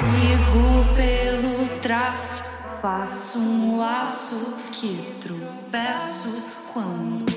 Sigo pelo traço, faço um laço que tropeço quando.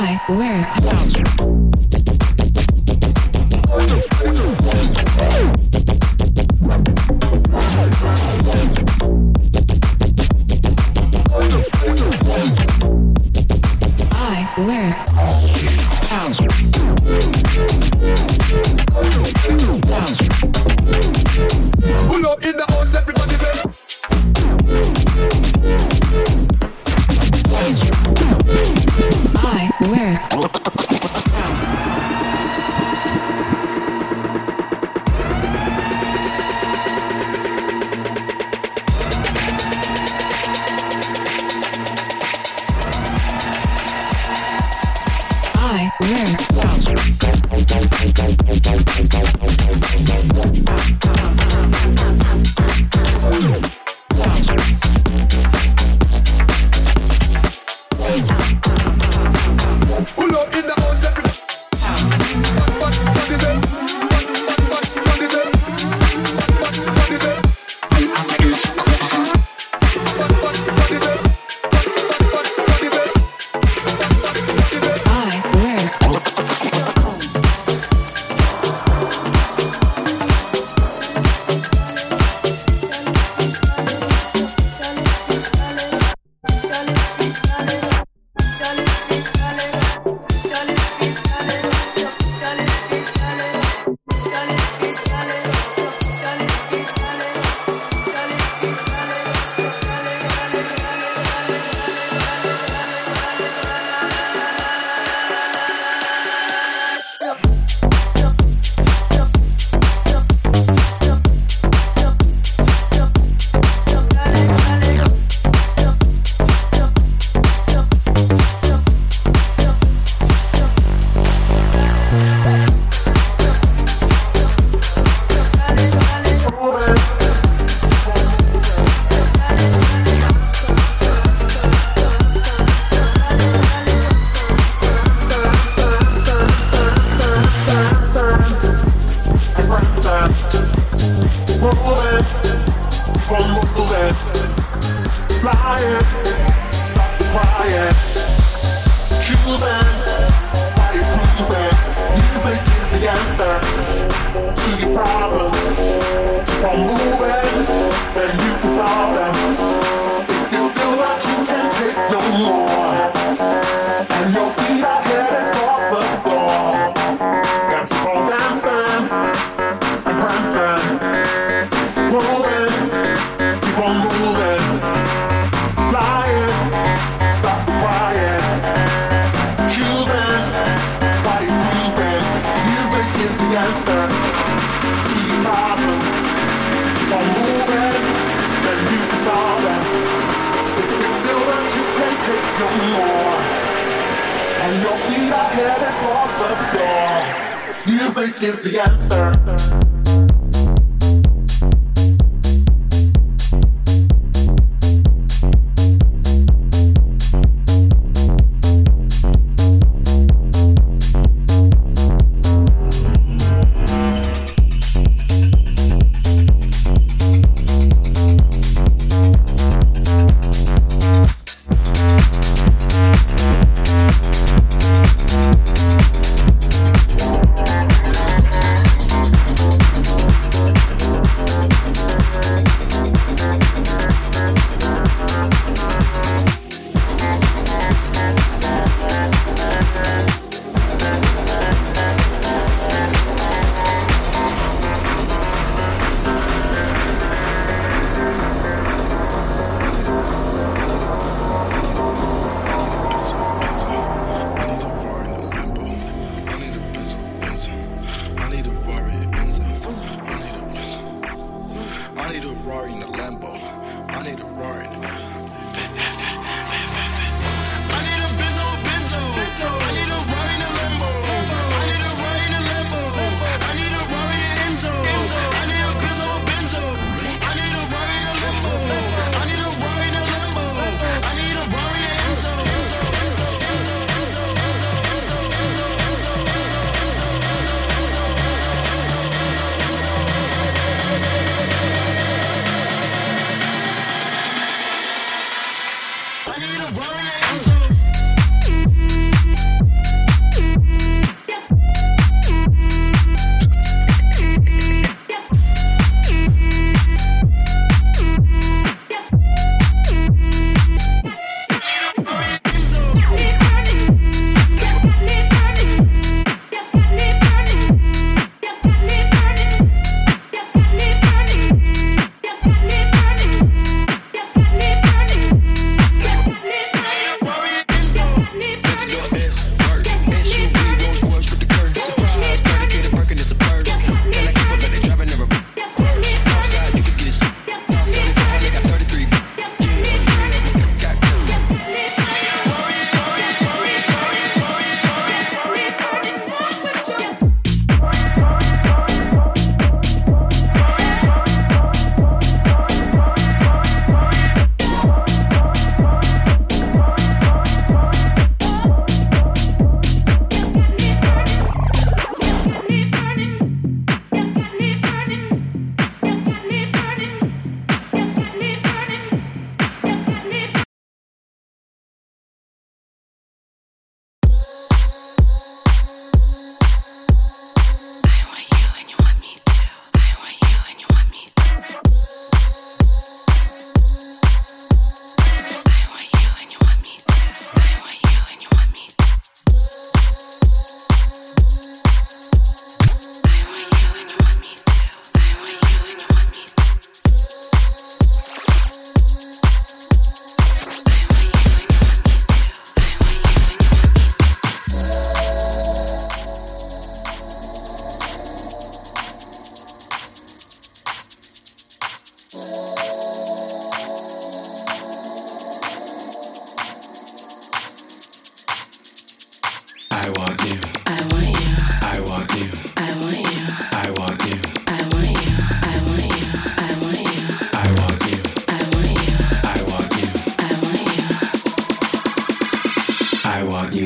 I wear. I.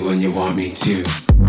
when you want me to.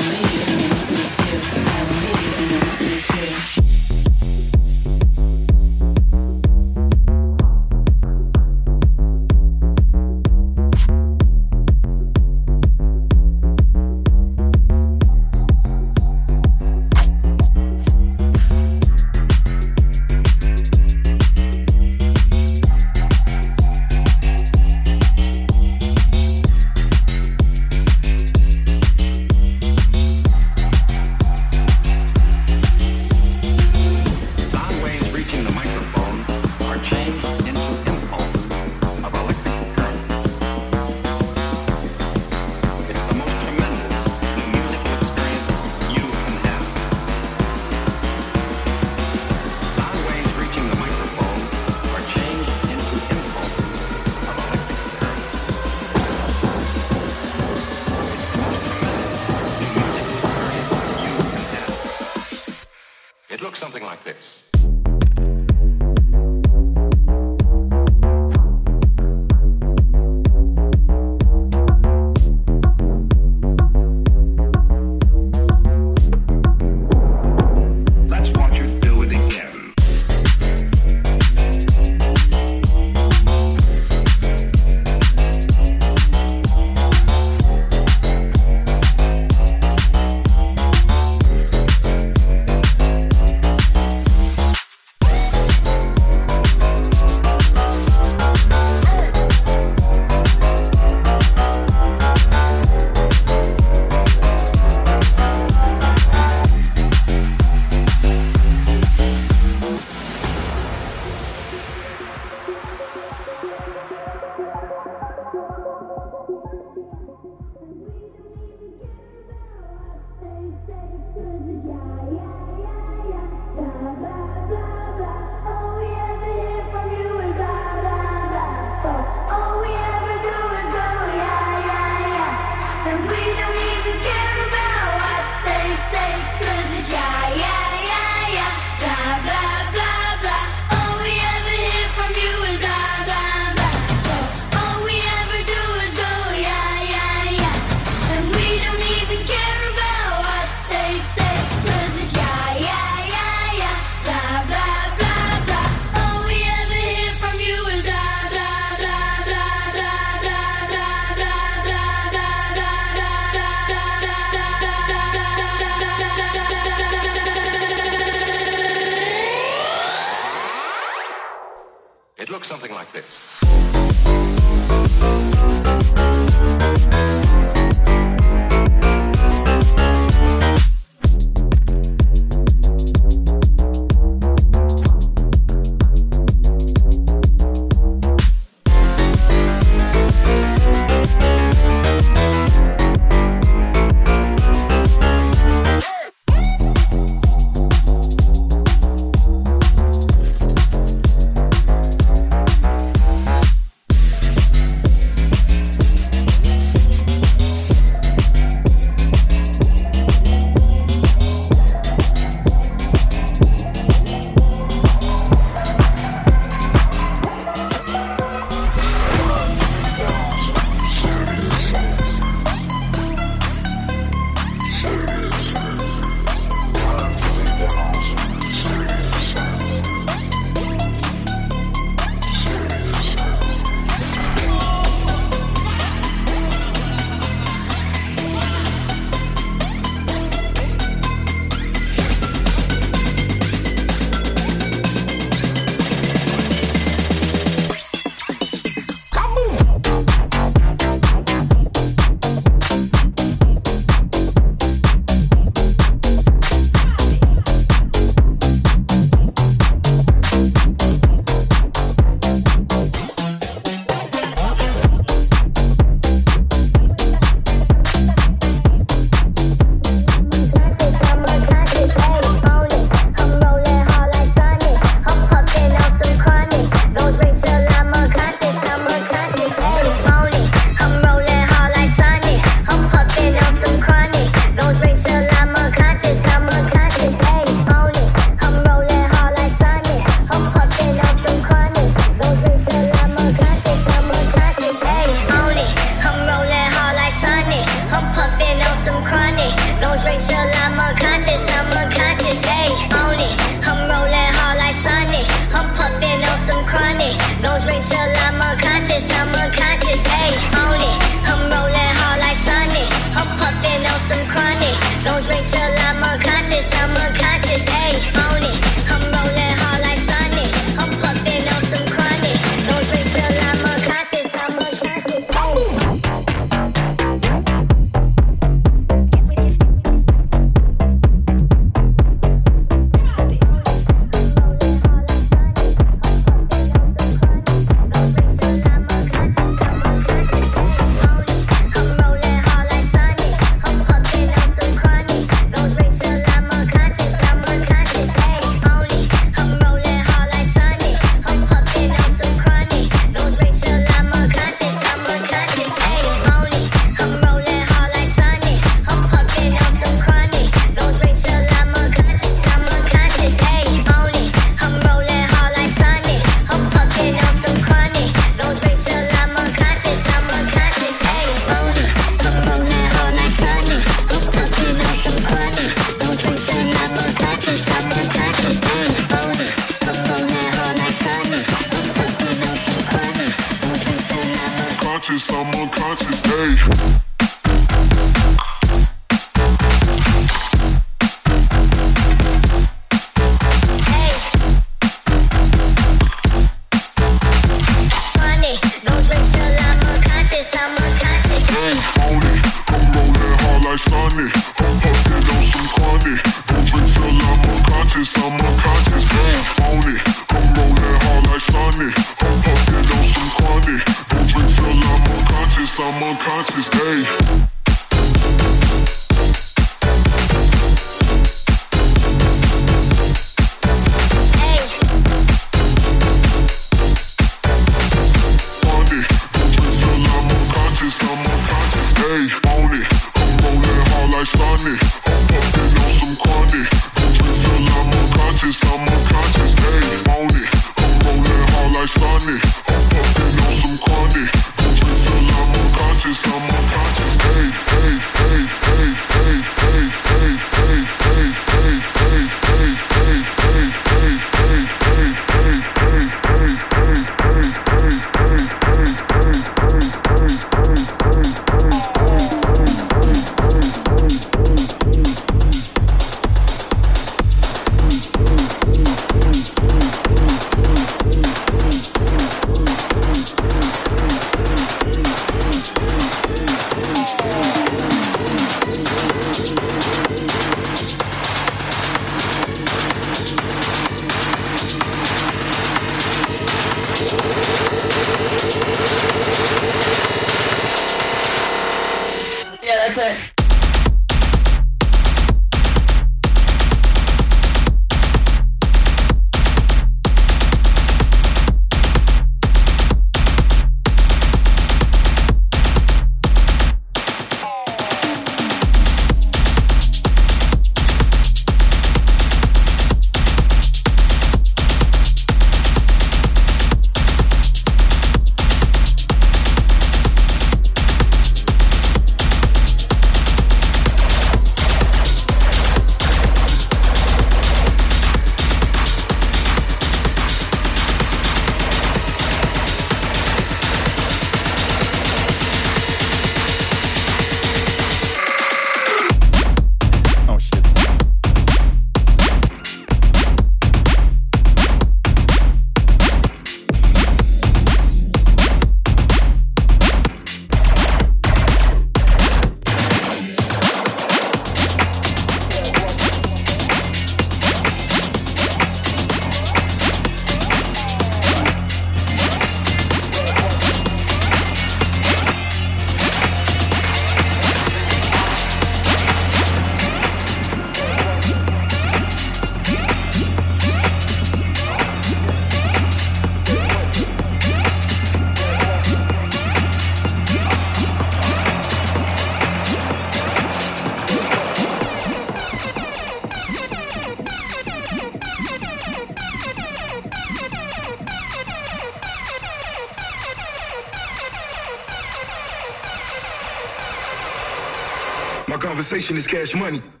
Conversation is cash money.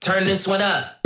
Turn this one up.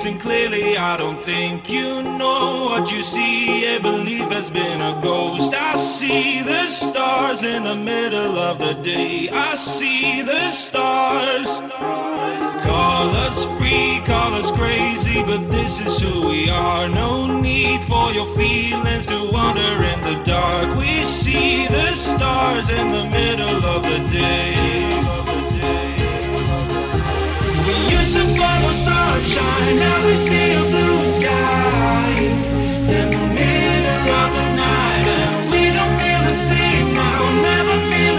Listen clearly. I don't think you know what you see. A belief has been a ghost. I see the stars in the middle of the day. I see the stars. Call us free, call us crazy, but this is who we are. No need for your feelings to wander in the dark. We see the stars in the middle of the day. Sunshine, now we see a blue sky in the middle of the night, and we don't feel the same now. Never feel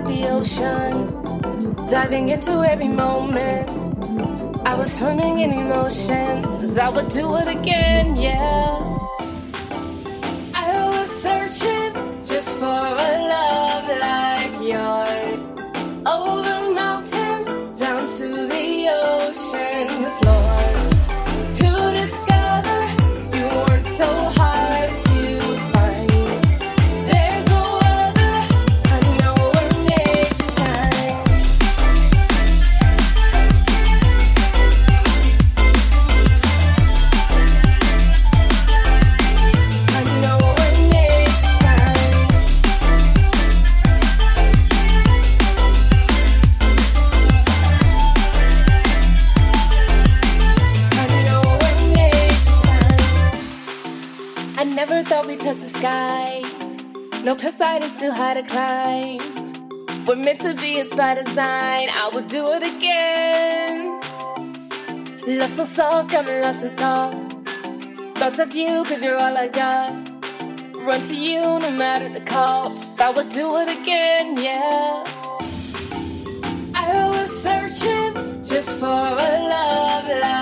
like the ocean, diving into every moment. I was swimming in emotions, I would do it again, yeah. so soft, got me lost in thought. Thoughts of you, cause you're all I got. Run to you no matter the cost. I would do it again, yeah. I was searching just for a love, love.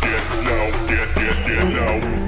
get low, get, get, get low.